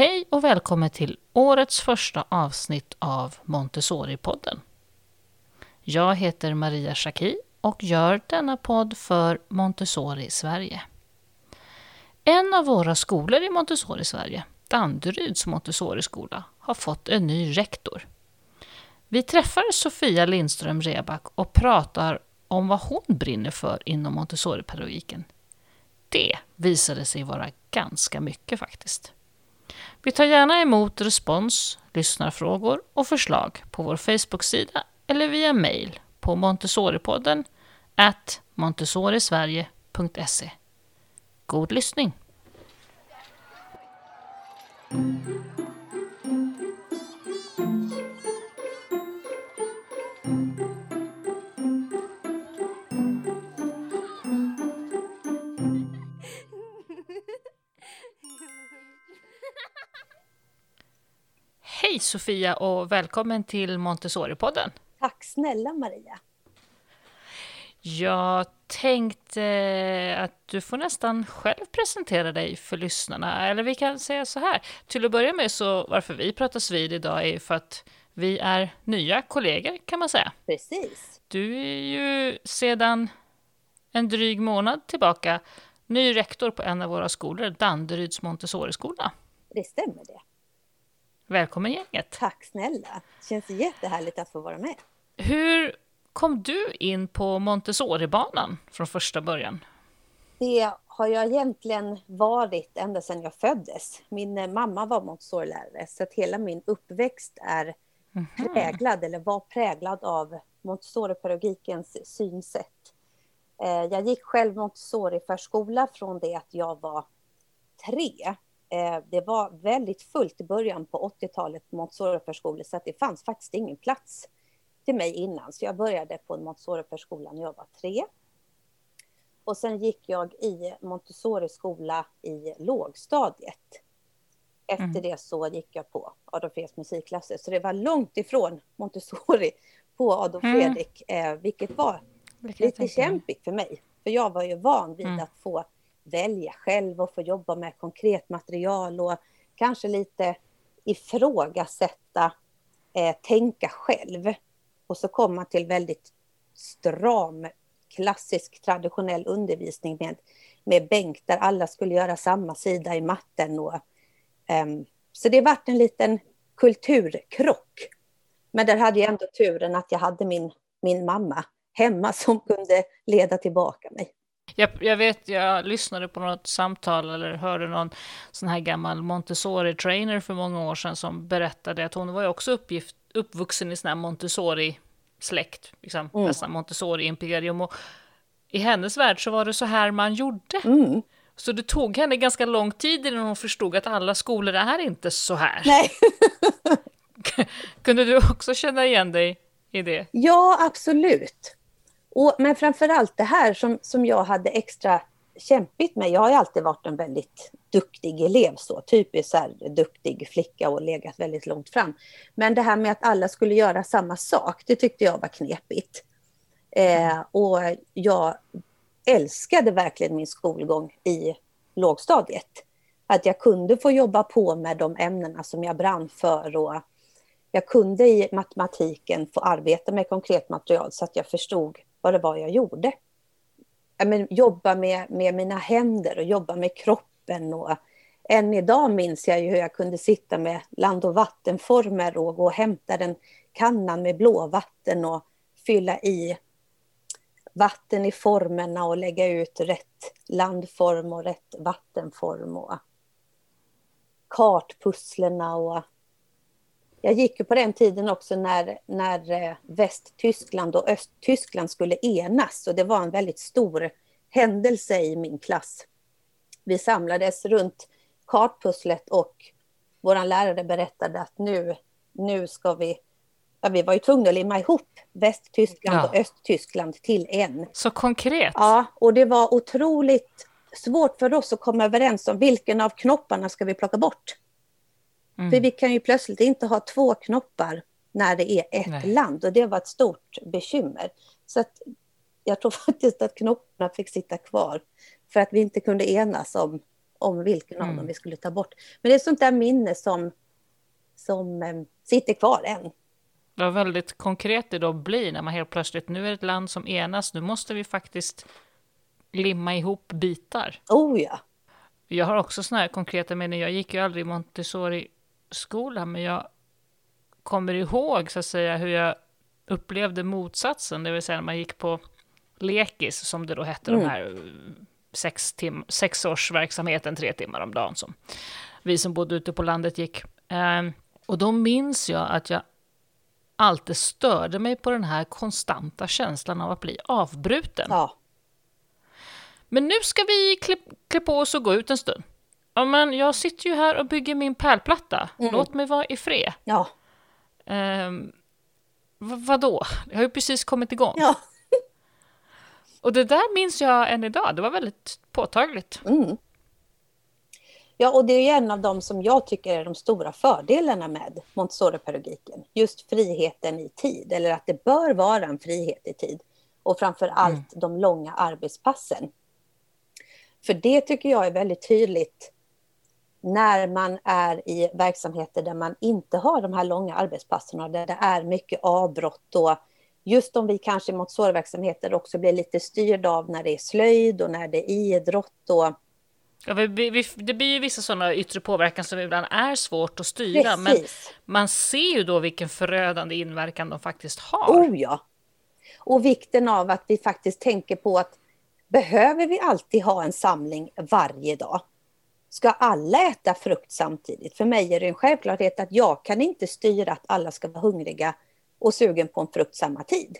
Hej och välkommen till årets första avsnitt av Montessori-podden. Jag heter Maria Schacki och gör denna podd för Montessori Sverige. En av våra skolor i Montessori Sverige, Danderyds Montessori-skola, har fått en ny rektor. Vi träffar Sofia Lindström Reback och pratar om vad hon brinner för inom Montessori-pedagogiken. Det visade sig vara ganska mycket faktiskt. Vi tar gärna emot respons, lyssnarfrågor och förslag på vår Facebook-sida eller via mail på montessoripodden at montessorisverige.se. God lyssning! Hej Sofia och välkommen till Montessori-podden. Tack snälla Maria. Jag tänkte att du får nästan själv presentera dig för lyssnarna. Eller vi kan säga så här. Till att börja med så varför vi pratas vid idag är för att vi är nya kollegor kan man säga. Precis. Du är ju sedan en dryg månad tillbaka ny rektor på en av våra skolor, Danderyds Montessori-skola. Det stämmer det. Välkommen gänget! Tack snälla! Det känns jättehärligt att få vara med. Hur kom du in på Montessori-banan från första början? Det har jag egentligen varit ända sedan jag föddes. Min eh, mamma var Montessori-lärare så att hela min uppväxt är mm -hmm. präglad eller var präglad av Montessori-pedagogikens synsätt. Eh, jag gick själv Montessori-förskola från det att jag var tre Eh, det var väldigt fullt i början på 80-talet på Montessori-förskolor så att det fanns faktiskt ingen plats till mig innan. Så jag började på en Montessori-förskola när jag var tre. Och sen gick jag i Montessori-skola i lågstadiet. Efter mm. det så gick jag på Adolf Fredriks musikklasser. Så det var långt ifrån Montessori på Adolf mm. Fredrik, eh, vilket var lite kämpigt för mig. För jag var ju van vid mm. att få välja själv och få jobba med konkret material och kanske lite ifrågasätta, eh, tänka själv. Och så komma till väldigt stram, klassisk traditionell undervisning med, med bänk där alla skulle göra samma sida i matten. Och, um, så det vart en liten kulturkrock. Men där hade jag ändå turen att jag hade min, min mamma hemma som kunde leda tillbaka mig. Jag, jag, vet, jag lyssnade på något samtal eller hörde någon sån här gammal Montessori-trainer för många år sedan som berättade att hon var ju också uppgift, uppvuxen i sån här Montessori-släkt, liksom, mm. nästan Montessori-imperium. Och i hennes värld så var det så här man gjorde. Mm. Så det tog henne ganska lång tid innan hon förstod att alla skolor är inte så här. Nej. Kunde du också känna igen dig i det? Ja, absolut. Och, men framför allt det här som, som jag hade extra kämpigt med. Jag har ju alltid varit en väldigt duktig elev, så typiskt så här, duktig flicka och legat väldigt långt fram. Men det här med att alla skulle göra samma sak, det tyckte jag var knepigt. Eh, och jag älskade verkligen min skolgång i lågstadiet. Att jag kunde få jobba på med de ämnena som jag brann för och jag kunde i matematiken få arbeta med konkret material så att jag förstod vad det var jag gjorde. Jag men, jobba med, med mina händer och jobba med kroppen. Och, än idag minns jag ju hur jag kunde sitta med land och vattenformer och gå och hämta den kannan med blåvatten och fylla i vatten i formerna och lägga ut rätt landform och rätt vattenform. Och kartpusslerna och jag gick ju på den tiden också när, när eh, Västtyskland och Östtyskland skulle enas och det var en väldigt stor händelse i min klass. Vi samlades runt kartpusslet och vår lärare berättade att nu, nu ska vi Ja, vi var ju tvungna att limma ihop Västtyskland ja. och Östtyskland till en. Så konkret. Ja, och det var otroligt svårt för oss att komma överens om vilken av knopparna ska vi plocka bort. Mm. För vi kan ju plötsligt inte ha två knoppar när det är ett Nej. land och det var ett stort bekymmer. Så att jag tror faktiskt att knopparna fick sitta kvar för att vi inte kunde enas om, om vilken mm. av dem vi skulle ta bort. Men det är sånt där minne som, som eh, sitter kvar än. Vad väldigt konkret det då blir när man helt plötsligt, nu är det ett land som enas, nu måste vi faktiskt limma ihop bitar. Oh ja! Jag har också sådana här konkreta minnen, jag gick ju aldrig i Montessori-skola, men jag kommer ihåg så att säga hur jag upplevde motsatsen, det vill säga när man gick på lekis, som det då hette, mm. de här sex, tim sex års verksamheten, tre timmar om dagen, som vi som bodde ute på landet gick. Um, och då minns jag att jag alltid störde mig på den här konstanta känslan av att bli avbruten. Ja. Men nu ska vi klä, klä på oss och gå ut en stund. Ja, men jag sitter ju här och bygger min pärlplatta. Mm. Låt mig vara i fred. Ja. Um, vadå? Jag har ju precis kommit igång. Ja. och det där minns jag än idag. Det var väldigt påtagligt. Mm. Ja, och det är en av de som jag tycker är de stora fördelarna med Montessori-pedagogiken. Just friheten i tid, eller att det bör vara en frihet i tid. Och framför allt mm. de långa arbetspassen. För det tycker jag är väldigt tydligt när man är i verksamheter där man inte har de här långa arbetspassen och där det är mycket avbrott och just om vi kanske i Montessori-verksamheter också blir lite styrda av när det är slöjd och när det är idrott och Ja, vi, vi, det blir ju vissa sådana yttre påverkan som ibland är svårt att styra, Precis. men man ser ju då vilken förödande inverkan de faktiskt har. Oh ja! Och vikten av att vi faktiskt tänker på att behöver vi alltid ha en samling varje dag? Ska alla äta frukt samtidigt? För mig är det en självklarhet att jag kan inte styra att alla ska vara hungriga och sugen på en frukt samma tid.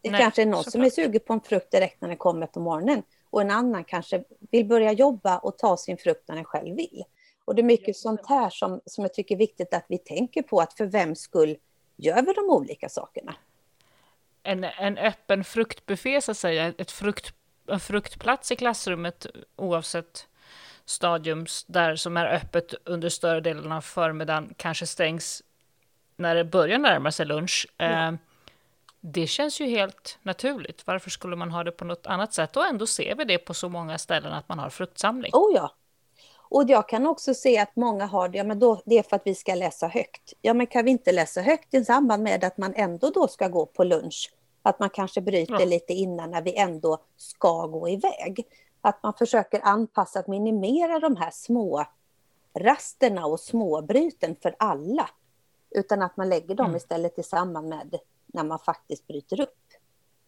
Det Nej, kanske är någon som är sugen på en frukt direkt när den kommer på morgonen och en annan kanske vill börja jobba och ta sin frukt när den själv vill. Och det är mycket sånt här som, som jag tycker är viktigt att vi tänker på, att för vem skull gör vi de olika sakerna? En, en öppen fruktbuffé, så att säga, ett frukt, en fruktplats i klassrummet oavsett stadium där som är öppet under större delen av förmiddagen, kanske stängs när det börjar närma sig lunch. Mm. Eh, det känns ju helt naturligt. Varför skulle man ha det på något annat sätt? Och ändå ser vi det på så många ställen att man har fruktsamling. Oh ja. Och jag kan också se att många har det, ja men då, det är för att vi ska läsa högt. Ja men kan vi inte läsa högt i samband med att man ändå då ska gå på lunch? Att man kanske bryter ja. lite innan när vi ändå ska gå iväg. Att man försöker anpassa, att minimera de här små rasterna och småbryten för alla. Utan att man lägger dem mm. istället i samband med när man faktiskt bryter upp.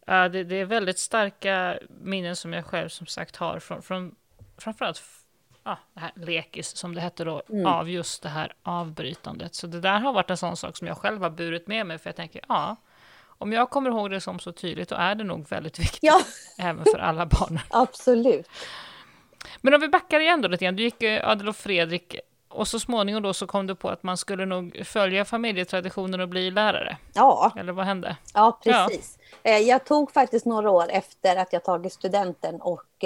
Ja, det, det, är väldigt starka minnen som jag själv som sagt har från, från framförallt ja, det här lekis som det hette då, mm. av just det här avbrytandet. Så det där har varit en sån sak som jag själv har burit med mig, för jag tänker, ja, om jag kommer ihåg det som så tydligt, då är det nog väldigt viktigt, ja. även för alla barn. Absolut. Men om vi backar igen då lite grann, du gick eh, Adel och Fredrik och så småningom då så kom du på att man skulle nog följa familjetraditionen och bli lärare. Ja. Eller vad hände? Ja, precis. Ja. Eh, jag tog faktiskt några år efter att jag tagit studenten och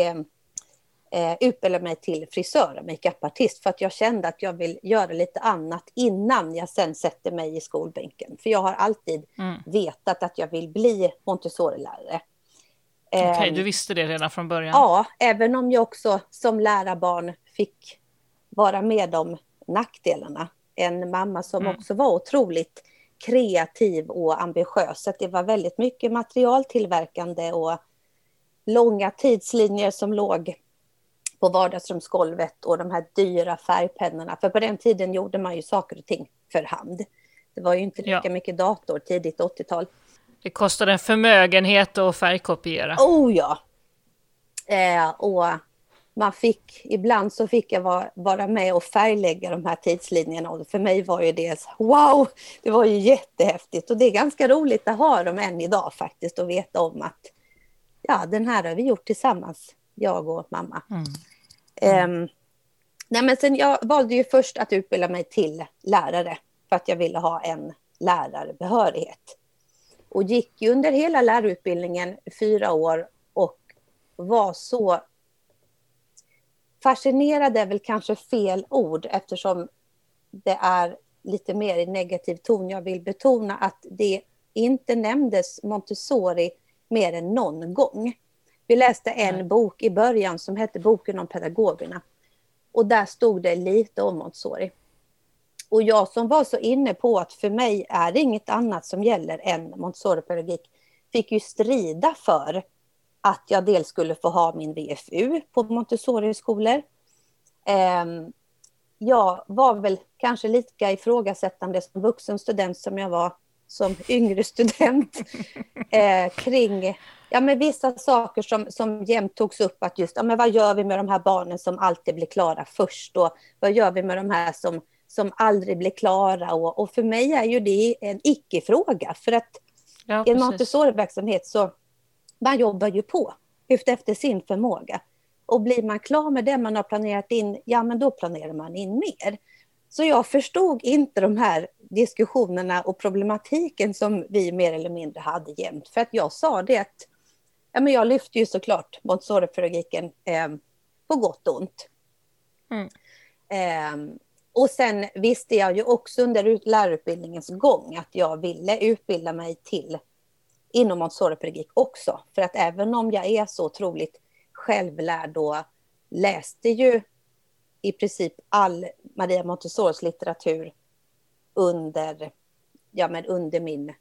eh, utbildade mig till frisör och makeupartist för att jag kände att jag vill göra lite annat innan jag sen sätter mig i skolbänken. För jag har alltid mm. vetat att jag vill bli Montessori-lärare. Okej, okay, du visste det redan från början? Ja, även om jag också som lärarbarn fick vara med om nackdelarna. En mamma som mm. också var otroligt kreativ och ambitiös. Så det var väldigt mycket materialtillverkande och långa tidslinjer som låg på vardagsrumsgolvet och de här dyra färgpennorna. För på den tiden gjorde man ju saker och ting för hand. Det var ju inte lika ja. mycket dator tidigt 80-tal. Det kostade en förmögenhet att färgkopiera. Oh ja! Eh, och man fick, ibland så fick jag vara, vara med och färglägga de här tidslinjerna och för mig var ju det wow, det var ju jättehäftigt och det är ganska roligt att ha dem än idag faktiskt och veta om att ja, den här har vi gjort tillsammans, jag och mamma. Mm. Mm. Ehm, nej men sen jag valde ju först att utbilda mig till lärare för att jag ville ha en lärarbehörighet. Och gick ju under hela lärarutbildningen fyra år och var så Fascinerad är väl kanske fel ord eftersom det är lite mer i negativ ton. Jag vill betona att det inte nämndes Montessori mer än någon gång. Vi läste en bok i början som hette Boken om pedagogerna. Och där stod det lite om Montessori. Och jag som var så inne på att för mig är det inget annat som gäller än Montessori-pedagogik, fick ju strida för att jag dels skulle få ha min VFU på Montessori-skolor. Ehm, jag var väl kanske lika ifrågasättande som vuxen student som jag var som yngre student eh, kring ja, men vissa saker som, som jämt togs upp. Att just, ja, men vad gör vi med de här barnen som alltid blir klara först? Och vad gör vi med de här som, som aldrig blir klara? Och, och för mig är ju det en icke-fråga. För att ja, i en Montessori-verksamhet så man jobbar ju på efter sin förmåga. Och blir man klar med det man har planerat in, ja men då planerar man in mer. Så jag förstod inte de här diskussionerna och problematiken som vi mer eller mindre hade jämt. För att jag sa det att ja, men jag lyfte ju såklart Montessori-pedagogiken eh, på gott och ont. Mm. Eh, och sen visste jag ju också under lärarutbildningens gång att jag ville utbilda mig till inom Montessori-pedagogik också. För att även om jag är så otroligt självlärd och läste ju i princip all Maria Montessoris litteratur under, ja, men under min,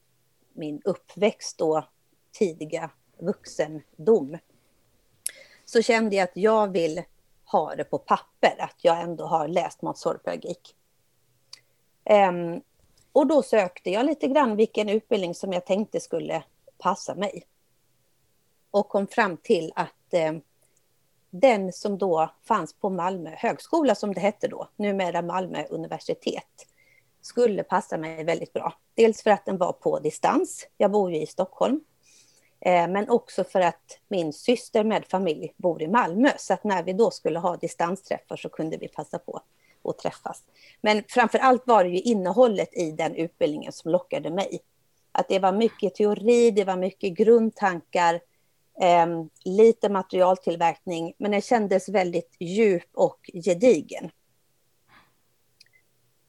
min uppväxt och tidiga vuxendom. Så kände jag att jag vill ha det på papper, att jag ändå har läst Montessori-pedagogik. Um, ehm, och då sökte jag lite grann vilken utbildning som jag tänkte skulle passa mig. Och kom fram till att um, den som då fanns på Malmö högskola, som det hette då, numera Malmö universitet, skulle passa mig väldigt bra. Dels för att den var på distans, jag bor ju i Stockholm, Eh, men också för att min syster med familj bor i Malmö, så att när vi då skulle ha distansträffar så kunde vi passa på att träffas. Men framför allt var det ju innehållet i den utbildningen som lockade mig. Att det var mycket teori, det var mycket grundtankar, eh, lite materialtillverkning, men den kändes väldigt djup och gedigen.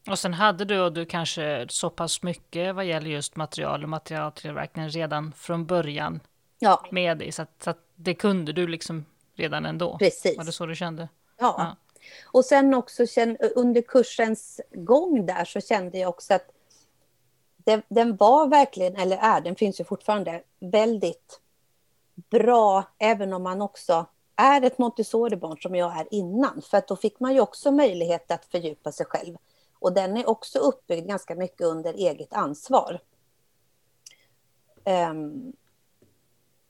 Och sen hade du och du kanske så pass mycket vad gäller just material och materialtillverkning redan från början ja. med dig, så att, så att det kunde du liksom redan ändå. Precis. Var det så du kände? Ja. ja. Och sen också under kursens gång där så kände jag också att den, den var verkligen, eller är, den finns ju fortfarande, väldigt bra, även om man också är ett Montessori-barn som jag är innan. För att då fick man ju också möjlighet att fördjupa sig själv. Och den är också uppbyggd ganska mycket under eget ansvar. Um,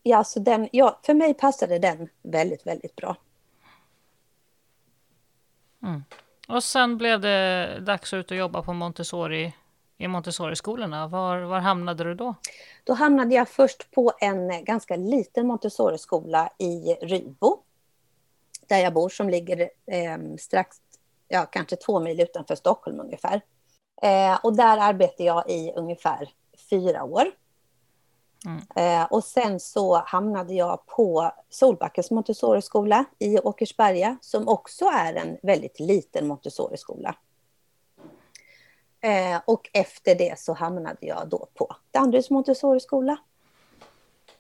ja, så den, ja, för mig passade den väldigt, väldigt bra. Mm. Och sen blev det dags att ut och jobba på Montessori i Montessori-skolorna. Var, var hamnade du då? Då hamnade jag först på en ganska liten Montessori-skola i Rybo, där jag bor, som ligger eh, strax, ja, kanske två mil utanför Stockholm ungefär. Eh, och där arbetade jag i ungefär fyra år. Mm. Eh, och sen så hamnade jag på Solbackens Montessori-skola i Åkersberga, som också är en väldigt liten Montessori-skola. Eh, och efter det så hamnade jag då på Danderyds Montessori-skola.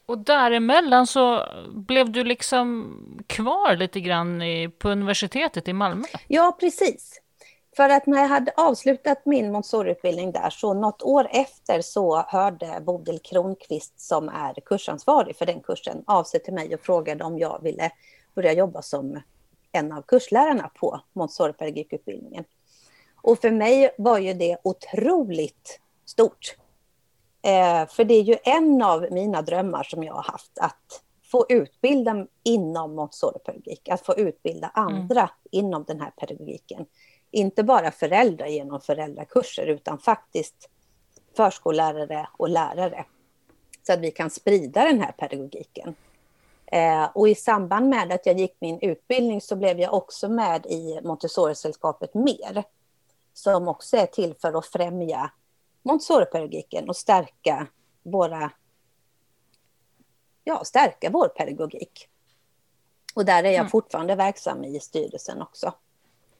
Och däremellan så blev du liksom kvar lite grann i, på universitetet i Malmö? Ja, precis. För att när jag hade avslutat min Montessoriutbildning där, så något år efter så hörde Bodil Kronqvist, som är kursansvarig för den kursen, av sig till mig och frågade om jag ville börja jobba som en av kurslärarna på Montessori-pedagogikutbildningen. Och för mig var ju det otroligt stort. Eh, för det är ju en av mina drömmar som jag har haft, att få utbilda inom Montessori-pedagogik, att få utbilda andra mm. inom den här pedagogiken. Inte bara föräldrar genom föräldrakurser, utan faktiskt förskollärare och lärare. Så att vi kan sprida den här pedagogiken. Eh, och i samband med att jag gick min utbildning så blev jag också med i Montessori-sällskapet mer som också är till för att främja Montessori-pedagogiken och stärka våra ja, stärka vår pedagogik. Och där är jag mm. fortfarande verksam i styrelsen också.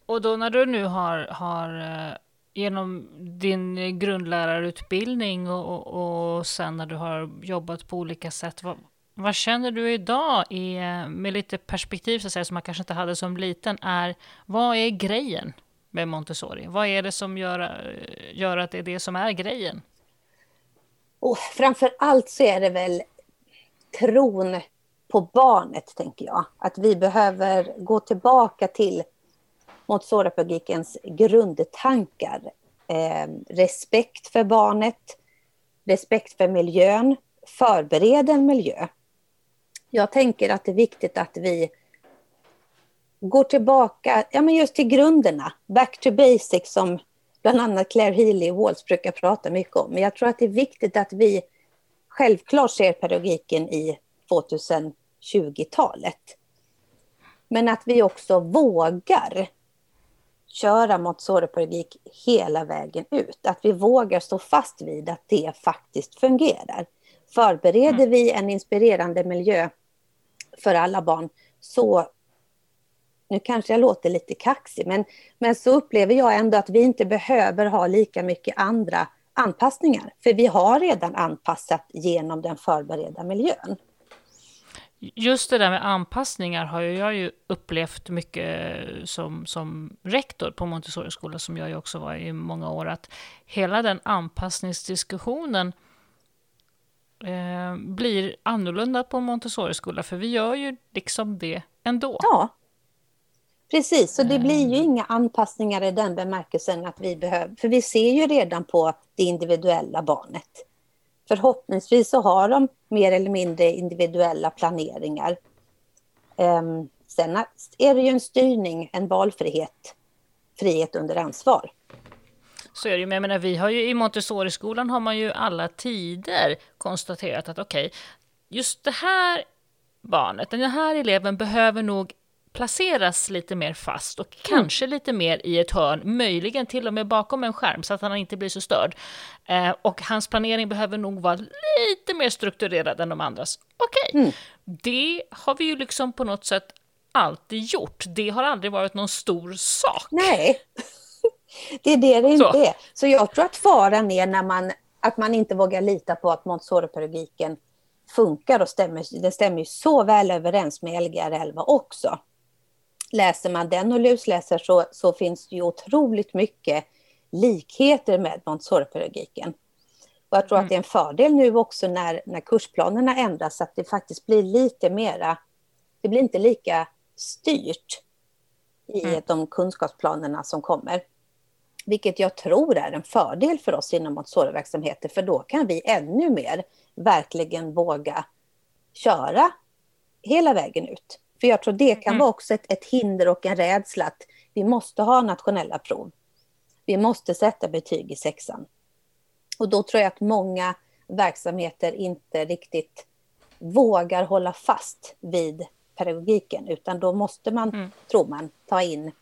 Och då när du nu har, har eh, genom din grundlärarutbildning och, och, och sen när du har jobbat på olika sätt, vad, vad känner du idag i, med lite perspektiv så att säga, som man kanske inte hade som liten? Är, vad är grejen med Montessori? Vad är det som gör, gör att det är det som är grejen? Och framför allt så är det väl tron på barnet, tänker jag. Att vi behöver gå tillbaka till Montessori-pedagogikens grundtankar. Eh, respekt för barnet, respekt för miljön, förbered en miljö. Jag tänker att det är viktigt att vi går tillbaka ja, men just till grunderna, back to basics som bland annat Claire Healy och Walls brukar prata mycket om. Men jag tror att det är viktigt att vi självklart ser pedagogiken i 2020-talet. Men att vi också vågar köra Montessori-pedagogik hela vägen ut. Att vi vågar stå fast vid att det faktiskt fungerar. Förbereder mm. vi en inspirerande miljö för alla barn så nu kanske jag låter lite kaxig, men, men så upplever jag ändå att vi inte behöver ha lika mycket andra anpassningar. För vi har redan anpassat genom den förberedda miljön. Just det där med anpassningar har jag ju upplevt mycket som, som rektor på Montessori-skola, som jag ju också var i många år, att hela den anpassningsdiskussionen eh, blir annorlunda på Montessori-skola, för vi gör ju liksom det ändå. Ja, precis. Så det blir ju eh. inga anpassningar i den bemärkelsen att vi behöver, för vi ser ju redan på det individuella barnet. Förhoppningsvis så har de mer eller mindre individuella planeringar. Um, sen är det ju en styrning, en valfrihet, frihet under ansvar. Så är det ju, men jag menar, vi har ju i Montessori-skolan har man ju alla tider konstaterat att okej, okay, just det här barnet, den här eleven behöver nog placeras lite mer fast och mm. kanske lite mer i ett hörn, möjligen till och med bakom en skärm så att han inte blir så störd. Eh, och hans planering behöver nog vara lite mer strukturerad än de andras. Okej, okay. mm. det har vi ju liksom på något sätt alltid gjort. Det har aldrig varit någon stor sak. Nej, det är det det inte så. är. Så jag tror att faran är när man, att man inte vågar lita på att Montessori-pedagogiken funkar och stämmer. Det stämmer ju så väl överens med Lgr 11 också läser man den och lusläser så, så finns det ju otroligt mycket likheter med Montessori-pedagogiken. Och jag tror mm. att det är en fördel nu också när, när kursplanerna ändras, att det faktiskt blir lite mera, det blir inte lika styrt i mm. de kunskapsplanerna som kommer. Vilket jag tror är en fördel för oss inom Montessori-verksamheter, för då kan vi ännu mer verkligen våga köra hela vägen ut. För jag tror det kan mm. vara också ett, ett hinder och en rädsla att vi måste ha nationella prov. Vi måste sätta betyg i sexan. Och då tror jag att många verksamheter inte riktigt vågar hålla fast vid pedagogiken, utan då måste man, mm. tror man, ta in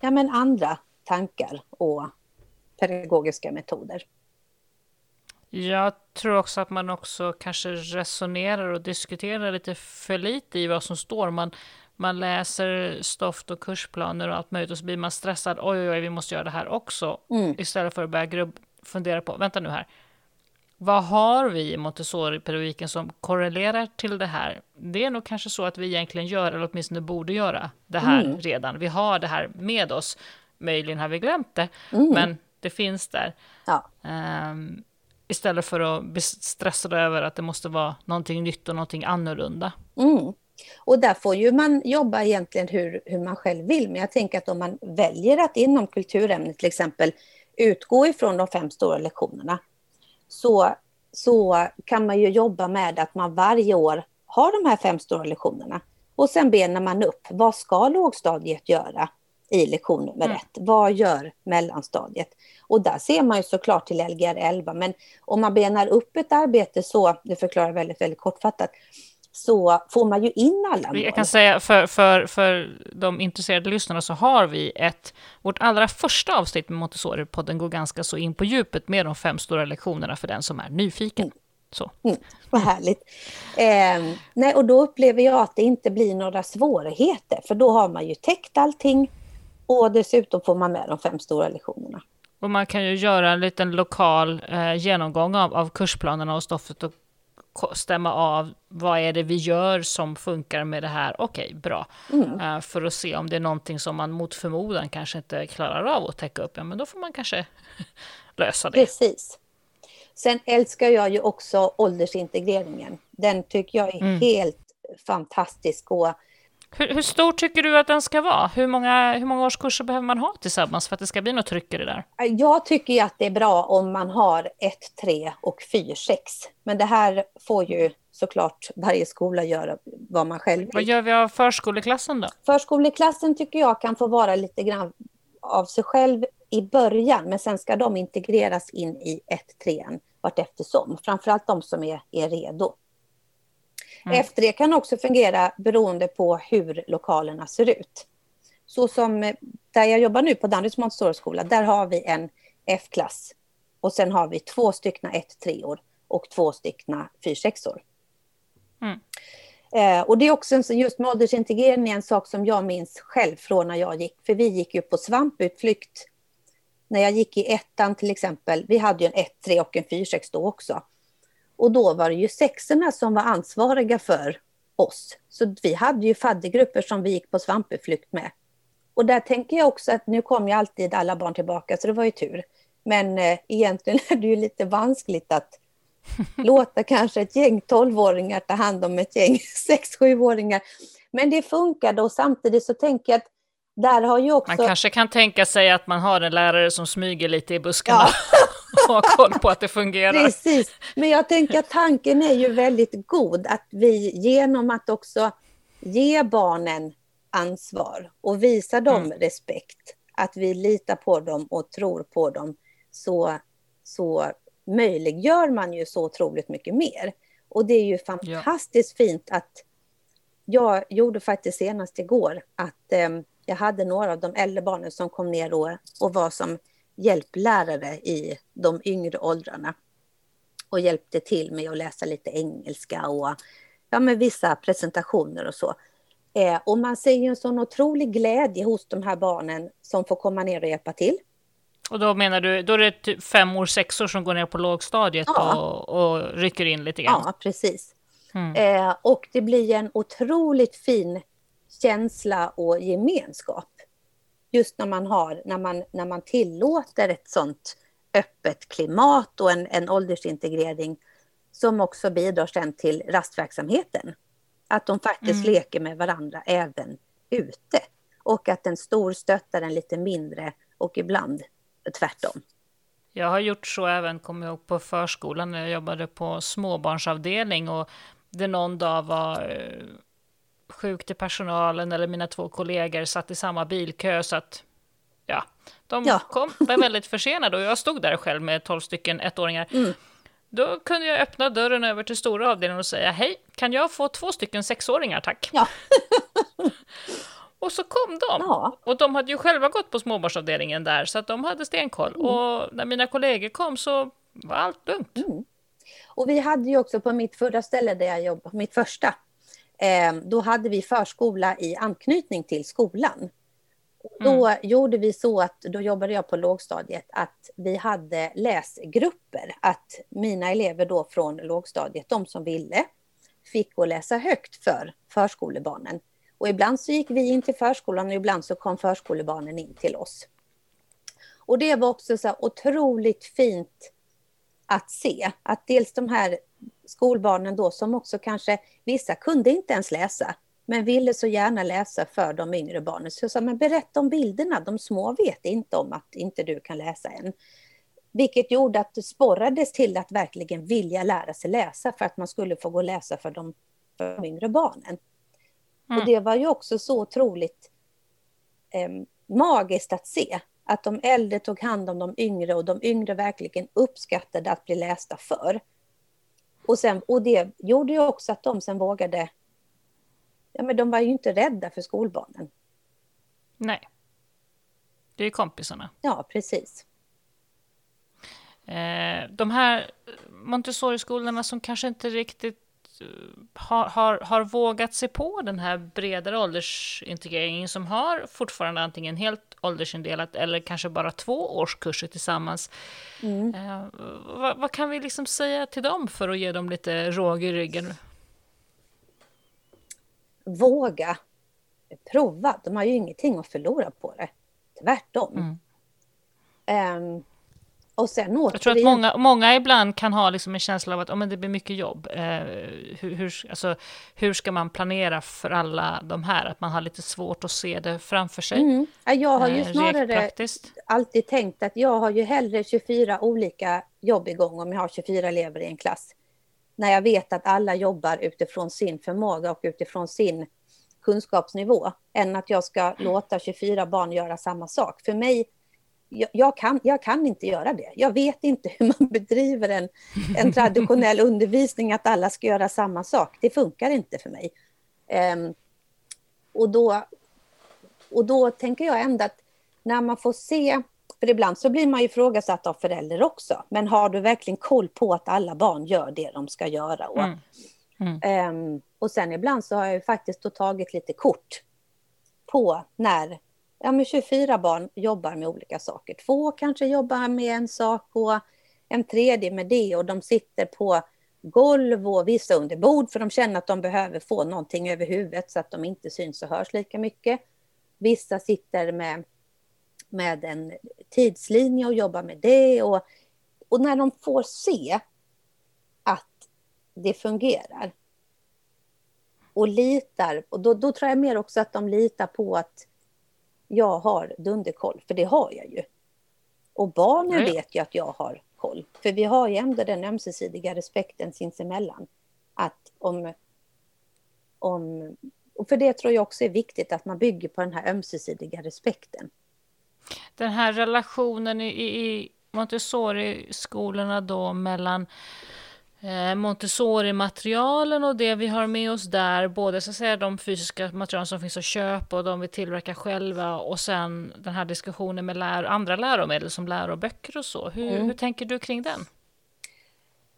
ja, men andra tankar och pedagogiska metoder. Jag tror också att man också kanske resonerar och diskuterar lite för lite i vad som står. Man, man läser stoff och kursplaner och allt möjligt och så blir man stressad. Oj, oj, oj, vi måste göra det här också. Mm. Istället för att börja grubb, fundera på, vänta nu här. Vad har vi i Montessori-pedagogiken som korrelerar till det här? Det är nog kanske så att vi egentligen gör, eller åtminstone borde göra, det här mm. redan. Vi har det här med oss. Möjligen har vi glömt det, mm. men det finns där. Ja. Um, Istället för att bli stressad över att det måste vara någonting nytt och någonting annorlunda. Mm. Och där får ju man jobba egentligen hur, hur man själv vill. Men jag tänker att om man väljer att inom kulturämnet till exempel utgå ifrån de fem stora lektionerna så, så kan man ju jobba med att man varje år har de här fem stora lektionerna. Och sen benar man upp, vad ska lågstadiet göra i lektion nummer mm. ett? Vad gör mellanstadiet? Och där ser man ju såklart till Lgr 11, men om man benar upp ett arbete så, det förklarar väldigt, väldigt kortfattat, så får man ju in alla mål. Jag kan säga för, för, för de intresserade lyssnarna så har vi ett, vårt allra första avsnitt med Montessori-podden går ganska så in på djupet med de fem stora lektionerna för den som är nyfiken. Mm. Så. Mm, vad härligt. Eh, nej, och då upplever jag att det inte blir några svårigheter, för då har man ju täckt allting och dessutom får man med de fem stora lektionerna. Och man kan ju göra en liten lokal eh, genomgång av, av kursplanerna och stoffet och stämma av vad är det vi gör som funkar med det här. Okej, okay, bra. Mm. Uh, för att se om det är någonting som man mot förmodan kanske inte klarar av att täcka upp. Ja, men då får man kanske lösa det. Precis. Sen älskar jag ju också åldersintegreringen. Den tycker jag är mm. helt fantastisk. Och hur, hur, stor tycker du att den ska vara? Hur många, hur många årskurser behöver man ha tillsammans för att det ska bli något tryck i det där? Jag tycker att det är bra om man har 1, 3 och 4, 6. Men det här får ju såklart varje skola göra vad man själv vill. Vad gör vi av förskoleklassen då? Förskoleklassen tycker jag kan få vara lite grann av sig själv i början, men sen ska de integreras in i 1, 3 vart eftersom. Framförallt de som är, är redo. Mm. F3 kan också fungera beroende på hur lokalerna ser ut. Så som eh, där jag jobbar nu på Danderyds Montessori-skola, där har vi en F-klass. Och sen har vi två styckna 1-3-år och två styckna 4-6-år. Mm. Eh, och det är också en, just med åldersintegrering en sak som jag minns själv från när jag gick, för vi gick ju på svamputflykt när jag gick i ettan till exempel. Vi hade ju en 1-3 och en 4-6 då också. Och då var det ju sexorna som var ansvariga för oss. Så vi hade ju faddergrupper som vi gick på svampeflykt med. Och där tänker jag också att nu kom ju alltid alla barn tillbaka, så det var ju tur. Men eh, egentligen är det ju lite vanskligt att låta kanske ett gäng tolvåringar ta hand om ett gäng sex sjuåringar. Men det funkade och samtidigt så tänker jag att där har ju också... Man kanske kan tänka sig att man har en lärare som smyger lite i buskarna. Ja. ha koll på att det fungerar. Precis, men jag tänker att tanken är ju väldigt god, att vi genom att också ge barnen ansvar och visa dem mm. respekt, att vi litar på dem och tror på dem, så, så möjliggör man ju så otroligt mycket mer. Och det är ju fantastiskt ja. fint att jag gjorde faktiskt senast igår att eh, jag hade några av de äldre barnen som kom ner och, och var som hjälplärare i de yngre åldrarna och hjälpte till med att läsa lite engelska och ja, med vissa presentationer och så. Eh, och man ser ju en sån otrolig glädje hos de här barnen som får komma ner och hjälpa till. Och då menar du, då är det typ fem år, sex år som går ner på lågstadiet ja. och, och rycker in lite grann? Ja, precis. Mm. Eh, och det blir en otroligt fin känsla och gemenskap just när man, har, när man, när man tillåter ett sånt öppet klimat och en, en åldersintegrering som också bidrar sen till rastverksamheten. Att de faktiskt mm. leker med varandra även ute. Och att en stor stöttar en lite mindre och ibland tvärtom. Jag har gjort så även, kommer jag ihåg, på förskolan när jag jobbade på småbarnsavdelning och det någon dag var sjukt i personalen eller mina två kollegor satt i samma bilkö så att ja, de ja. kom, var väldigt försenade och jag stod där själv med tolv stycken ettåringar. Mm. Då kunde jag öppna dörren över till stora avdelningen och säga hej, kan jag få två stycken sexåringar tack? Ja. och så kom de. Ja. Och de hade ju själva gått på småbarnsavdelningen där så att de hade stenkoll. Mm. Och när mina kollegor kom så var allt lugnt. Mm. Och vi hade ju också på mitt förra ställe där jag jobbade, mitt första, då hade vi förskola i anknytning till skolan. Då mm. gjorde vi så att, då jobbade jag på lågstadiet, att vi hade läsgrupper. Att mina elever då från lågstadiet, de som ville, fick gå läsa högt för förskolebarnen. Och ibland så gick vi in till förskolan och ibland så kom förskolebarnen in till oss. Och det var också så otroligt fint att se att dels de här skolbarnen då som också kanske, vissa kunde inte ens läsa, men ville så gärna läsa för de yngre barnen. Så jag sa, men berätta om bilderna, de små vet inte om att inte du kan läsa än. Vilket gjorde att det sporrades till att verkligen vilja lära sig läsa för att man skulle få gå och läsa för de, för de yngre barnen. Mm. Och det var ju också så otroligt eh, magiskt att se att de äldre tog hand om de yngre och de yngre verkligen uppskattade att bli lästa för. Och, sen, och det gjorde ju också att de sen vågade... Ja, men de var ju inte rädda för skolbarnen. Nej. Det är kompisarna. Ja, precis. Eh, de här Montessori-skolorna som kanske inte riktigt eh, har, har, har vågat sig på den här bredare åldersintegreringen, som har fortfarande antingen helt åldersindelat eller kanske bara två årskurser tillsammans. Mm. Eh, vad, vad, kan vi liksom säga till dem för att ge dem lite råg i ryggen? Våga prova. De har ju ingenting att förlora på det. Tvärtom. Mm. Um, och sen återigen... Jag tror att många, många ibland kan ha liksom en känsla av att oh, men det blir mycket jobb. Eh, hur, hur, alltså, hur ska man planera för alla de här? Att man har lite svårt att se det framför sig. Mm. Jag har ju eh, snarare alltid tänkt att jag har ju hellre 24 olika jobb igång om jag har 24 elever i en klass. När jag vet att alla jobbar utifrån sin förmåga och utifrån sin kunskapsnivå. Än att jag ska låta 24 barn göra samma sak. För mig jag, jag, kan, jag kan inte göra det. Jag vet inte hur man bedriver en, en traditionell undervisning, att alla ska göra samma sak. Det funkar inte för mig. Um, och, då, och då tänker jag ändå att när man får se, för ibland så blir man ju ifrågasatt av föräldrar också, men har du verkligen koll på att alla barn gör det de ska göra? Och, mm. Mm. Um, och sen ibland så har jag ju faktiskt tagit lite kort på när ja, men 24 barn jobbar med olika saker. Två kanske jobbar med en sak och en tredje med det och de sitter på golv och vissa under bord för de känner att de behöver få någonting över huvudet så att de inte syns och hörs lika mycket. Vissa sitter med, med en tidslinje och jobbar med det och, och när de får se att det fungerar och litar, och då, då tror jag mer också att de litar på att jag har dunderkoll, för det har jag ju. Och barnen Nej. vet ju att jag har koll, för vi har ju ändå den ömsesidiga respekten sinsemellan. Att om, om, och för det tror jag också är viktigt att man bygger på den här ömsesidiga respekten. Den här relationen i, i Montessori-skolorna då mellan Montessori-materialen och det vi har med oss där, både så att säga de fysiska materialen som finns att köpa och de vi tillverkar själva och sen den här diskussionen med lär andra läromedel som läroböcker och så. Hur, mm. hur tänker du kring den?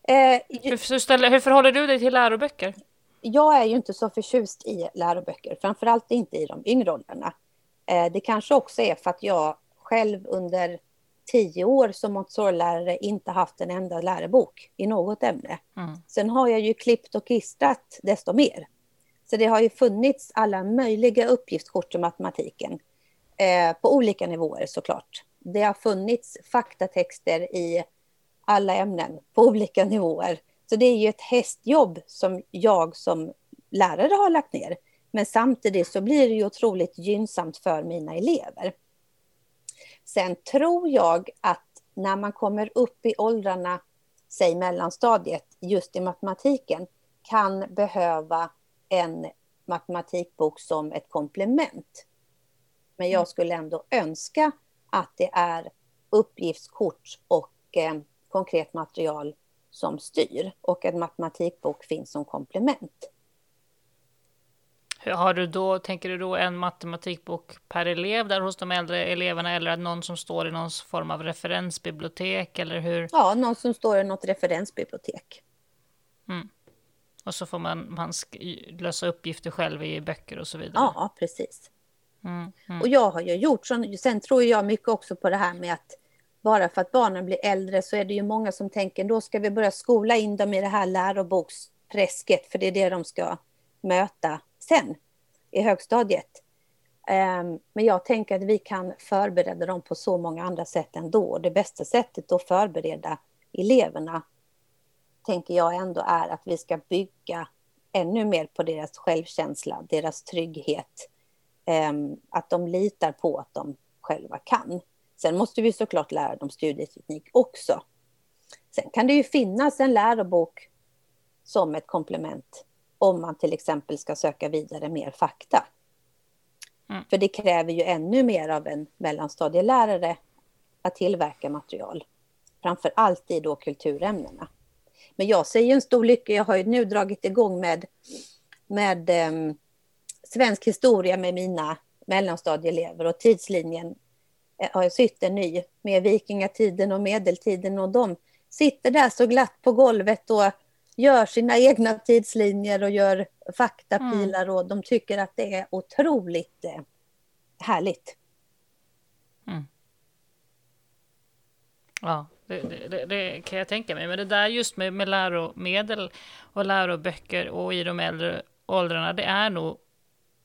Eh, hur, hur, ställer, hur förhåller du dig till läroböcker? Jag är ju inte så förtjust i läroböcker, framförallt inte i de yngre åldrarna. Eh, det kanske också är för att jag själv under tio år som Montessori-lärare inte haft en enda lärobok i något ämne. Mm. Sen har jag ju klippt och klistrat desto mer. Så det har ju funnits alla möjliga uppgiftskort i matematiken. Eh, på olika nivåer såklart. Det har funnits faktatexter i alla ämnen på olika nivåer. Så det är ju ett hästjobb som jag som lärare har lagt ner. Men samtidigt så blir det ju otroligt gynnsamt för mina elever. Sen tror jag att när man kommer upp i åldrarna, säg mellanstadiet, just i matematiken, kan behöva en matematikbok som ett komplement. Men jag mm. skulle ändå önska att det är uppgiftskort och eh, konkret material som styr och en matematikbok finns som komplement. Har du då, tänker du då en matematikbok per elev där hos de äldre eleverna eller någon som står i någon form av referensbibliotek eller hur? Ja, någon som står i något referensbibliotek. Mm. Och så får man, man lösa uppgifter själv i böcker och så vidare. Ja, precis. Mm, mm. Och jag har ju gjort så, sen tror jag mycket också på det här med att bara för att barnen blir äldre så är det ju många som tänker då ska vi börja skola in dem i det här läroboksträsket för det är det de ska möta sen i högstadiet. Ehm, men jag tänker att vi kan förbereda dem på så många andra sätt ändå. Det bästa sättet att förbereda eleverna tänker jag ändå är att vi ska bygga ännu mer på deras självkänsla, deras trygghet. Ehm, att de litar på att de själva kan. Sen måste vi såklart lära dem studieteknik också. Sen kan det ju finnas en lärobok som ett komplement om man till exempel ska söka vidare mer fakta. Mm. För det kräver ju ännu mer av en mellanstadielärare att tillverka material. Framför allt i då kulturämnena. Men jag säger en stor lycka. Jag har ju nu dragit igång med, med eh, svensk historia med mina mellanstadieelever och tidslinjen eh, har jag sytt en ny med vikingatiden och medeltiden och de sitter där så glatt på golvet och gör sina egna tidslinjer och gör faktapilar mm. och de tycker att det är otroligt eh, härligt. Ja, det, det, det, kan jag tänka mig. Men det där just med, med läromedel och läroböcker och i de äldre åldrarna, det är nog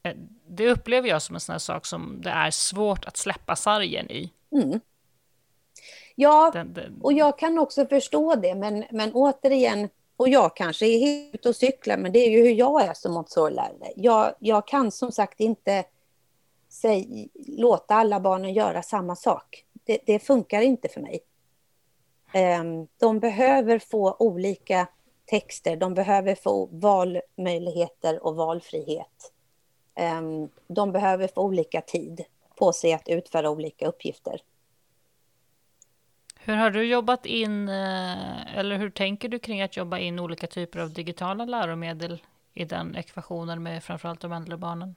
eh, det upplever jag som en sån här sak som det är svårt att släppa sargen i. Mm. Ja, den, den... och jag kan också förstå det, men, men återigen, och jag kanske är helt och cyklar, men det är ju hur jag är som Montessori-lärare. Jag, jag kan som sagt inte säg, låta alla barnen göra samma sak. Det, det funkar inte för mig. Ehm, de behöver få olika texter, de behöver få valmöjligheter och valfrihet. Ehm, de behöver få olika tid på sig att utföra olika uppgifter. Hur har du jobbat in, eh, eller hur tänker du kring att jobba in olika typer av digitala läromedel i den ekvationen med framförallt de äldre barnen?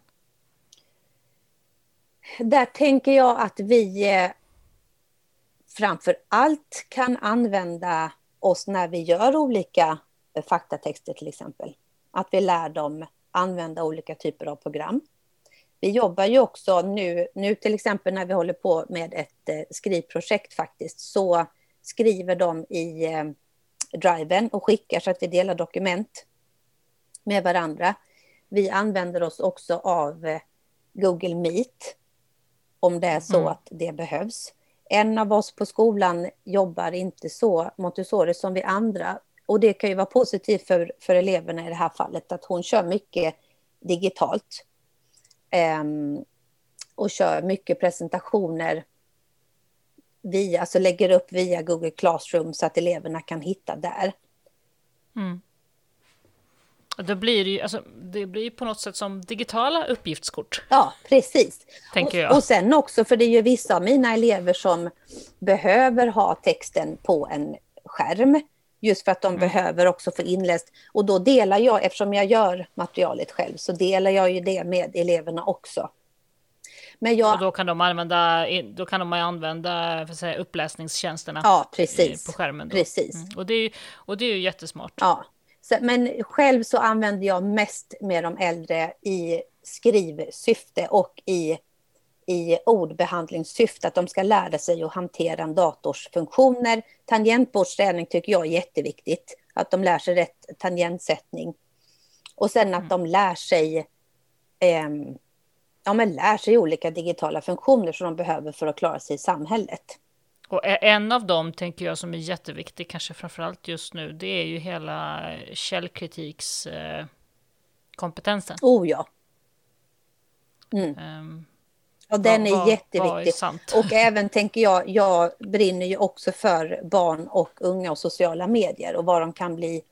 Där tänker jag att vi eh, framför allt kan använda oss när vi gör olika eh, faktatexter till exempel. Att vi lär dem använda olika typer av program. Vi jobbar ju också nu, nu till exempel när vi håller på med ett eh, skrivprojekt faktiskt, så skriver de i eh, driven och skickar så att vi delar dokument med varandra. Vi använder oss också av eh, Google Meet om det är så mm. att det behövs. En av oss på skolan jobbar inte så Montessori som vi andra och det kan ju vara positivt för, för eleverna i det här fallet att hon kör mycket digitalt. Um, och kör mycket presentationer via, alltså lägger upp via Google Classroom så att eleverna kan hitta där. Mm. Då blir det, ju, alltså, det blir på något sätt som digitala uppgiftskort. Ja, precis. Tänker jag. Och, och sen också, för det är ju vissa av mina elever som behöver ha texten på en skärm. Just för att de mm. behöver också få inläst. Och då delar jag, eftersom jag gör materialet själv, så delar jag ju det med eleverna också. Men jag... Och då kan de använda, då kan de använda för säga, uppläsningstjänsterna ja, precis. på skärmen. Då. Precis. Mm. Och, det är, och det är ju jättesmart. Ja. Så, men själv så använder jag mest med de äldre i skrivsyfte och i, i ordbehandlingssyfte, att de ska lära sig att hantera en dators funktioner. Tangentbordsträning tycker jag är jätteviktigt, att de lär sig rätt tangentsättning. Och sen att mm. de lär sig eh, ja, men lär sig olika digitala funktioner som de behöver för att klara sig i samhället. Och en av dem tänker jag som är jätteviktig, kanske framförallt just nu, det är ju hela källkritikskompetensen. Eh, oh ja. Mm. Um, och den är jätteviktig. Är och även tänker jag, jag brinner ju också för barn och unga och sociala medier och vad de kan bli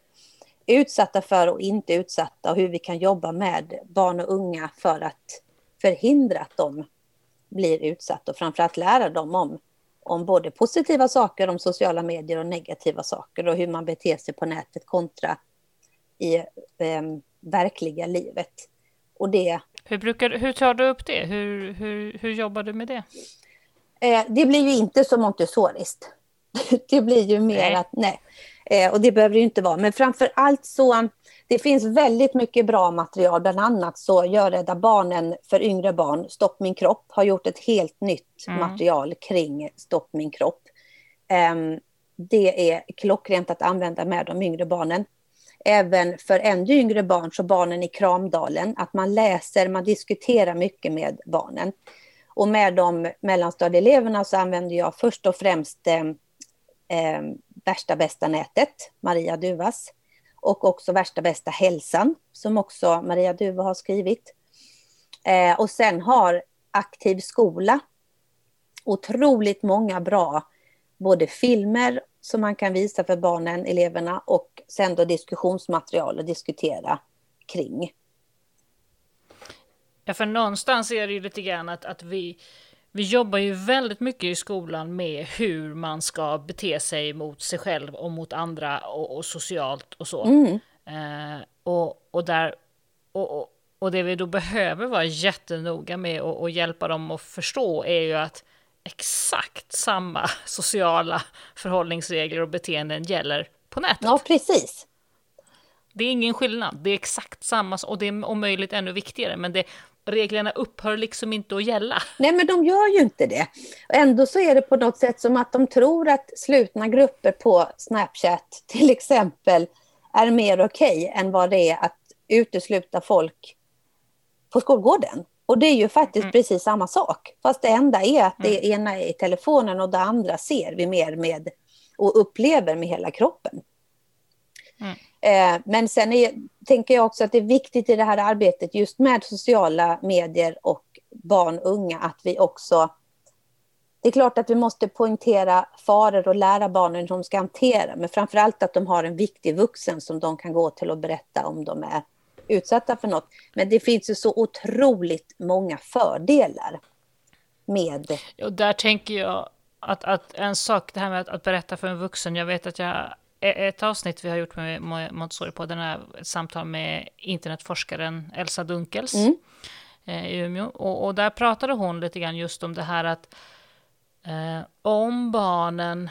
utsatta för och inte utsatta och hur vi kan jobba med barn och unga för att förhindra att de blir utsatta och framförallt lära dem om, om både positiva saker om sociala medier och negativa saker och hur man beter sig på nätet kontra i eh, verkliga livet. Och det... Hur, brukar, hur tar du upp det? Hur, hur, hur jobbar du med det? Eh, det blir ju inte så montessoriskt. det blir ju mer nej. att, nej. Eh, och det behöver det ju inte vara. Men framför allt så det finns väldigt mycket bra material, bland annat så gör Rädda Barnen för yngre barn, Stopp min kropp, har gjort ett helt nytt mm. material kring Stopp min kropp. Um, det är klockrent att använda med de yngre barnen. Även för ännu yngre barn, så barnen i Kramdalen, att man läser, man diskuterar mycket med barnen. Och med de mellanstadieeleverna så använder jag först och främst eh, eh Värsta bästa nätet, Maria Duvas och också Värsta bästa hälsan som också Maria Duva har skrivit. Eh, och sen har Aktiv skola otroligt många bra både filmer som man kan visa för barnen, eleverna och sen då diskussionsmaterial att diskutera kring. Ja, för någonstans är det ju lite grann att, att vi, vi jobbar ju väldigt mycket i skolan med hur man ska bete sig mot sig själv och mot andra och, och socialt och så. Mm. Eh, och, och, där, och, och, och, det vi då behöver vara jättenoga med och, och hjälpa dem att förstå är ju att exakt samma sociala förhållningsregler och beteenden gäller på nätet. Ja, precis. Det är ingen skillnad, det är exakt samma och det är om möjligt ännu viktigare, men det, reglerna upphör liksom inte att gälla. Nej, men de gör ju inte det. Ändå så är det på något sätt som att de tror att slutna grupper på Snapchat till exempel är mer okej okay än vad det är att utesluta folk på skolgården. Och det är ju faktiskt mm. precis samma sak. Fast det enda är att det mm. ena är i telefonen och det andra ser vi mer med och upplever med hela kroppen. Mm. Eh, men sen är, tänker jag också att det är viktigt i det här arbetet just med sociala medier och barn och unga att vi också det är klart att vi måste poängtera faror och lära barnen hur de ska hantera, men framför allt att de har en viktig vuxen som de kan gå till och berätta om de är utsatta för något. Men det finns ju så otroligt många fördelar med... Och där tänker jag att, att en sak, det här med att, att berätta för en vuxen, jag vet att jag ett avsnitt vi har gjort med Montessori på den här ett samtal med internetforskaren Elsa Dunkels mm. Eh, i Umeå. Och, och, där pratade hon lite grann just om det här att eh, om barnen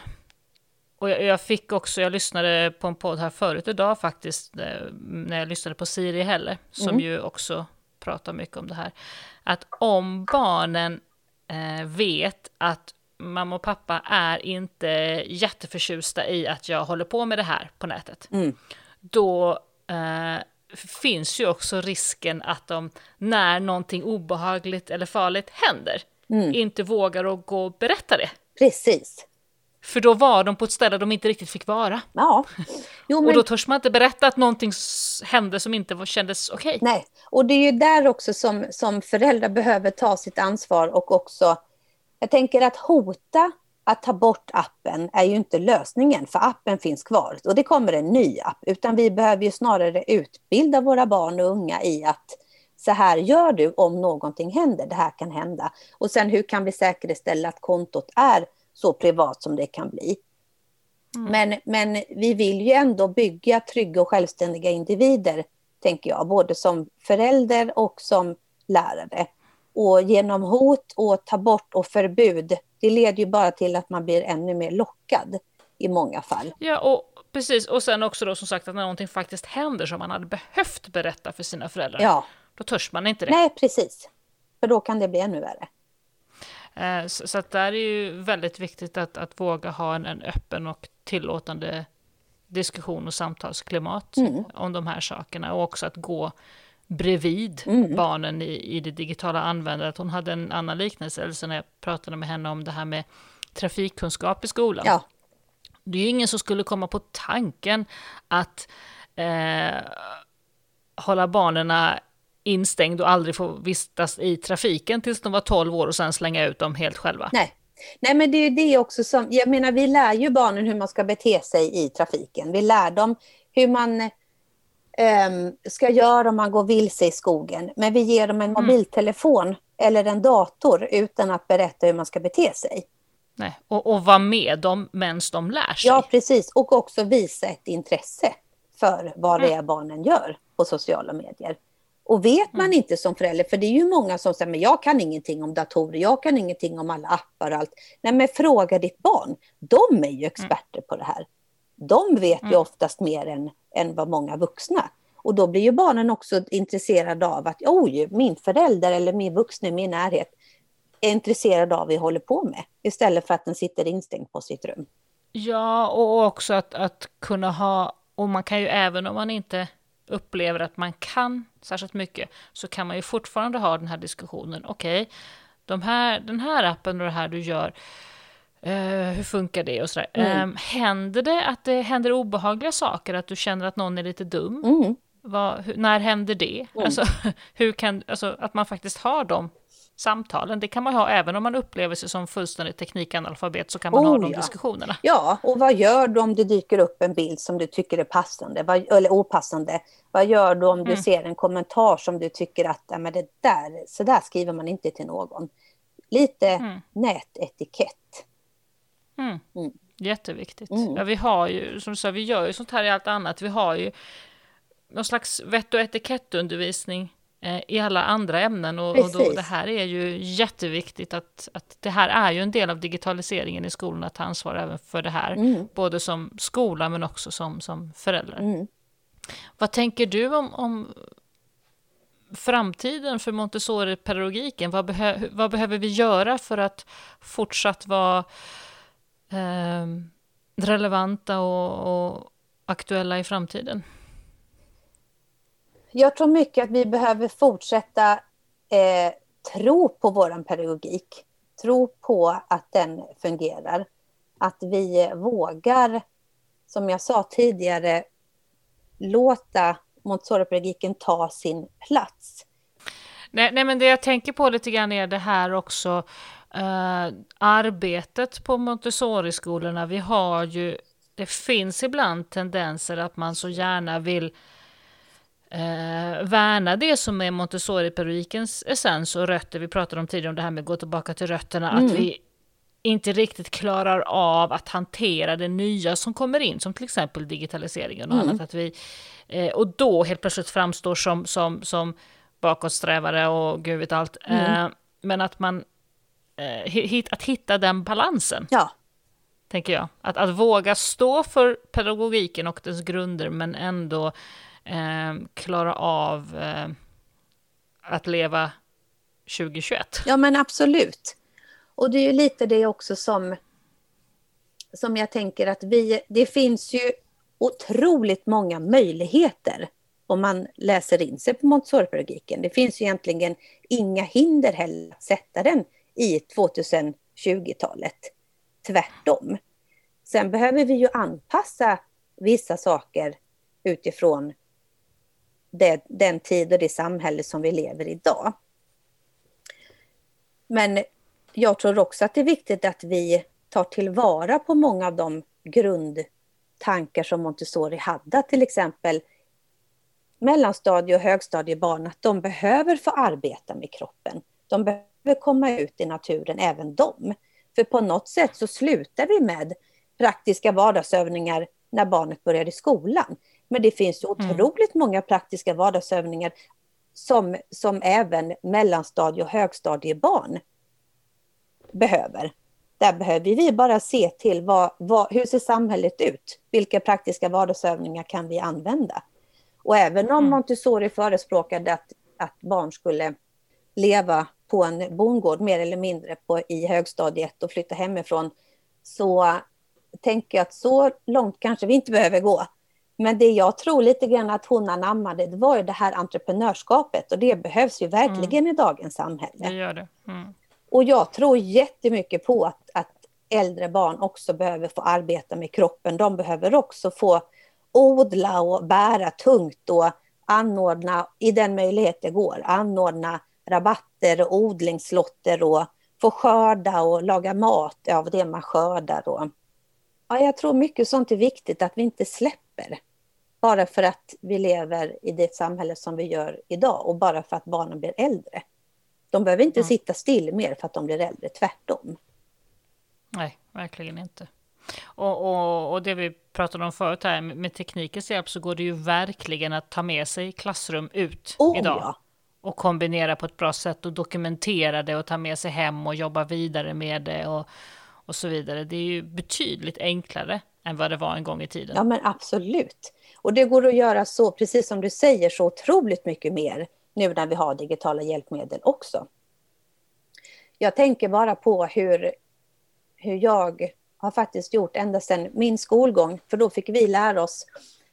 och jag, jag, fick också, jag lyssnade på en podd här förut idag faktiskt, eh, när jag lyssnade på Siri Helle, som mm. ju också pratar mycket om det här. Att om barnen eh, vet att mamma och pappa är inte jätteförtjusta i att jag håller på med det här på nätet, mm. då eh, finns ju också risken att de, när någonting obehagligt eller farligt händer, mm. inte vågar att gå och berätta det. Precis. För då var de på ett ställe de inte riktigt fick vara. Ja. Jo, men... Och då törs man inte berätta att någonting hände som inte kändes okej. Okay. Nej, och det är ju där också som, som föräldrar behöver ta sitt ansvar och också, jag tänker att hota att ta bort appen är ju inte lösningen, för appen finns kvar och det kommer en ny app, utan vi behöver ju snarare utbilda våra barn och unga i att så här gör du om någonting händer, det här kan hända. Och sen hur kan vi säkerställa att kontot är så privat som det kan bli. Mm. Men, men vi vill ju ändå bygga trygga och självständiga individer, tänker jag, både som förälder och som lärare. Och genom hot och ta bort och förbud, det leder ju bara till att man blir ännu mer lockad i många fall. Ja, och precis. Och sen också då som sagt att när någonting faktiskt händer som man hade behövt berätta för sina föräldrar, ja. då törs man inte det. Nej, precis. För då kan det bli ännu värre. Eh, så, så att där är ju väldigt viktigt att, att våga ha en, en öppen och tillåtande diskussion och samtalsklimat mm. om de här sakerna och också att gå bredvid mm. barnen i, i det digitala användandet. Hon hade en annan liknelse, alltså när jag pratade med henne om det här med trafikkunskap i skolan. Ja. Det är ju ingen som skulle komma på tanken att eh, hålla barnen instängd och aldrig få vistas i trafiken tills de var 12 år och sen slänga ut dem helt själva. Nej. Nej, men det är ju det också som, jag menar vi lär ju barnen hur man ska bete sig i trafiken. Vi lär dem hur man um, ska göra om man går vilse i skogen. Men vi ger dem en mm. mobiltelefon eller en dator utan att berätta hur man ska bete sig. Nej, och, och vara med dem medan de lär sig. Ja, precis. Och också visa ett intresse för vad det mm. är barnen gör på sociala medier. Och vet man mm. inte som förälder, för det är ju många som säger, men jag kan ingenting om datorer, jag kan ingenting om alla appar och allt. Nej, men fråga ditt barn. De är ju experter mm. på det här. De vet mm. ju oftast mer än, än vad många vuxna. Och då blir ju barnen också intresserade av att, oj, min förälder eller min vuxna i min närhet är intresserad av vad vi håller på med, istället för att den sitter instängd på sitt rum. Ja, och också att, att kunna ha, och man kan ju även om man inte upplever att man kan särskilt mycket, så kan man ju fortfarande ha den här diskussionen. Okej, okay, de här, den här appen och det här du gör, uh, hur funkar det och sådär. Mm. Um, händer det att det händer obehagliga saker, att du känner att någon är lite dum? Mm. Vad, hur, när händer det? Mm. Alltså, hur kan, alltså, att man faktiskt har de samtalen. Det kan man ha även om man upplever sig som fullständigt teknikanalfabet så kan man oh, ha de ja. diskussionerna. Ja, och vad gör du om det dyker upp en bild som du tycker är passande vad, eller opassande? Vad gör du om mm. du ser en kommentar som du tycker att ja, men det där, så där skriver man inte till någon? Lite mm. nätetikett. Mm. Mm. Jätteviktigt. Mm. Ja, vi har ju, som du sa, vi gör ju sånt här i allt annat. Vi har ju någon slags vett och etikettundervisning i alla andra ämnen. Och, och då, det här är ju jätteviktigt att, att det här är ju en del av digitaliseringen i skolan att ta ansvar även för det här. Mm. Både som skola men också som, som förälder. Mm. Vad tänker du om, om framtiden för Montessori-pedagogiken? Vad, behö vad, behöver vi göra för att fortsatt vara eh, relevanta och, och aktuella i framtiden? Jag tror mycket att vi behöver fortsätta eh, tro på vår pedagogik. Tro på att den fungerar. Att vi vågar, som jag sa tidigare, låta Montessori-pedagogiken ta sin plats. Nej, nej, men det jag tänker på lite grann är det här också, eh, arbetet på Montessori-skolorna. Vi har ju, det finns ibland tendenser att man så gärna vill eh, värna det som är Montessori-pedagogikens essens och rötter. Vi pratade om tidigare om det här med att gå tillbaka till rötterna, mm. att vi inte riktigt klarar av att hantera det nya som kommer in, som till exempel digitaliseringen och mm. annat. Att vi, eh, och då helt plötsligt framstår som, som, som bakåtsträvare och gud vet allt. Mm. Eh, men att man, eh, hit, att hitta den balansen. Ja. Tänker jag. Att, att våga stå för pedagogiken och dess grunder, men ändå eh, klara av eh, att leva 2021. Ja, men absolut. Och det är ju lite det också som, som jag tänker att vi, det finns ju otroligt många möjligheter om man läser in sig på Montessoripedagogiken. Det finns ju egentligen inga hinder heller att sätta den i 2020-talet. Tvärtom. Sen behöver vi ju anpassa vissa saker utifrån det, den tid och det samhälle som vi lever i idag. Men jag tror också att det är viktigt att vi tar tillvara på många av de grundtankar som Montessori hade, till exempel mellanstadie och högstadiebarn, att de behöver få arbeta med kroppen. De behöver komma ut i naturen, även de. För på något sätt så slutar vi med praktiska vardagsövningar när barnet börjar i skolan. Men det finns ju mm. otroligt mm. många praktiska vardagsövningar som, som även mellanstadie och högstadiebarn behöver. Där behöver vi bara se till vad, vad, hur ser samhället ut? Vilka praktiska vardagsövningar kan vi använda? Och även om mm. Montessori förespråkade att, att barn skulle leva på en bondgård mer eller mindre på, i högstadiet och flytta hemifrån, så tänker jag att så långt kanske vi inte behöver gå. Men det jag tror lite grann att hon anammade, det var ju det här entreprenörskapet och det behövs ju verkligen mm. i dagens samhälle. Det gör det. Mm. Och jag tror jättemycket på att, att äldre barn också behöver få arbeta med kroppen. De behöver också få odla och bära tungt och anordna, i den möjlighet det går, anordna rabatter och odlingslotter och få skörda och laga mat av det man skördar. Och, ja, jag tror mycket sånt är viktigt att vi inte släpper. Bara för att vi lever i det samhälle som vi gör idag och bara för att barnen blir äldre. De behöver inte mm. sitta still mer för att de blir äldre, tvärtom. Nej, verkligen inte. Och, och, och det vi pratade om förut här, med teknikens hjälp så går det ju verkligen att ta med sig klassrum ut oh, idag. Ja. Och kombinera på ett bra sätt och dokumentera det och ta med sig hem och jobba vidare med det och, och så vidare. Det är ju betydligt enklare än vad det var en gång i tiden. Ja, men absolut. Och det går att göra så, precis som du säger, så otroligt mycket mer nu när vi har digitala hjälpmedel också. Jag tänker bara på hur, hur jag har faktiskt gjort ända sedan min skolgång, för då fick vi lära oss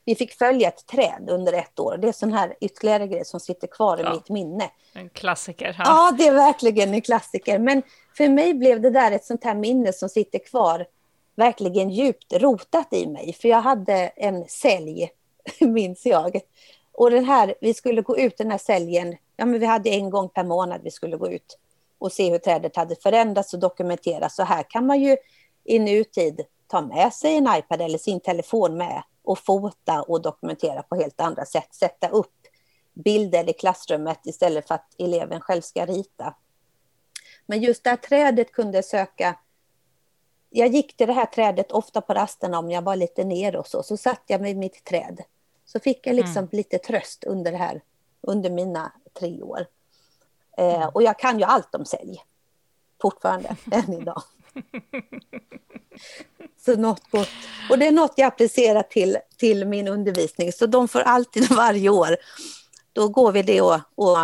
vi fick följa ett träd under ett år. Det är sån här ytterligare grej som sitter kvar i ja, mitt minne. En klassiker. Ja. ja, det är verkligen en klassiker. Men för mig blev det där ett sånt här minne som sitter kvar verkligen djupt rotat i mig. För jag hade en sälj, minns jag. Och den här, vi skulle gå ut den här säljen, ja men vi hade en gång per månad vi skulle gå ut och se hur trädet hade förändrats och dokumenteras. Så här kan man ju i nutid ta med sig en iPad eller sin telefon med och fota och dokumentera på helt andra sätt. Sätta upp bilder i klassrummet istället för att eleven själv ska rita. Men just det här trädet kunde söka jag gick till det här trädet ofta på rasterna om jag var lite nere och så. Så satt jag med mitt träd. Så fick jag liksom mm. lite tröst under det här, under mina tre år. Eh, och jag kan ju allt om sälj. Fortfarande, än idag. Så något gott. Och det är något jag applicerar till, till min undervisning. Så de får alltid varje år då går vi det och, och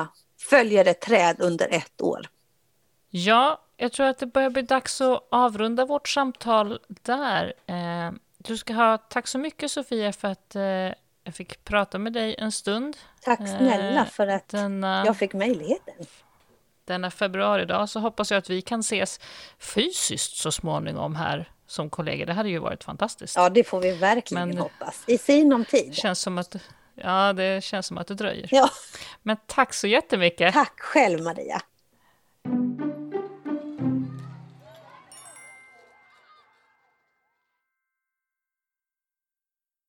följer ett träd under ett år. Ja, jag tror att det börjar bli dags att avrunda vårt samtal där. Eh, du ska ha tack så mycket Sofia för att eh, jag fick prata med dig en stund. Tack snälla eh, för att denna, jag fick möjligheten. Denna februaridag så hoppas jag att vi kan ses fysiskt så småningom här som kollegor. Det hade ju varit fantastiskt. Ja, det får vi verkligen Men, hoppas. I sinom tid. Känns som att, ja, det känns som att det dröjer. Ja. Men tack så jättemycket. Tack själv Maria.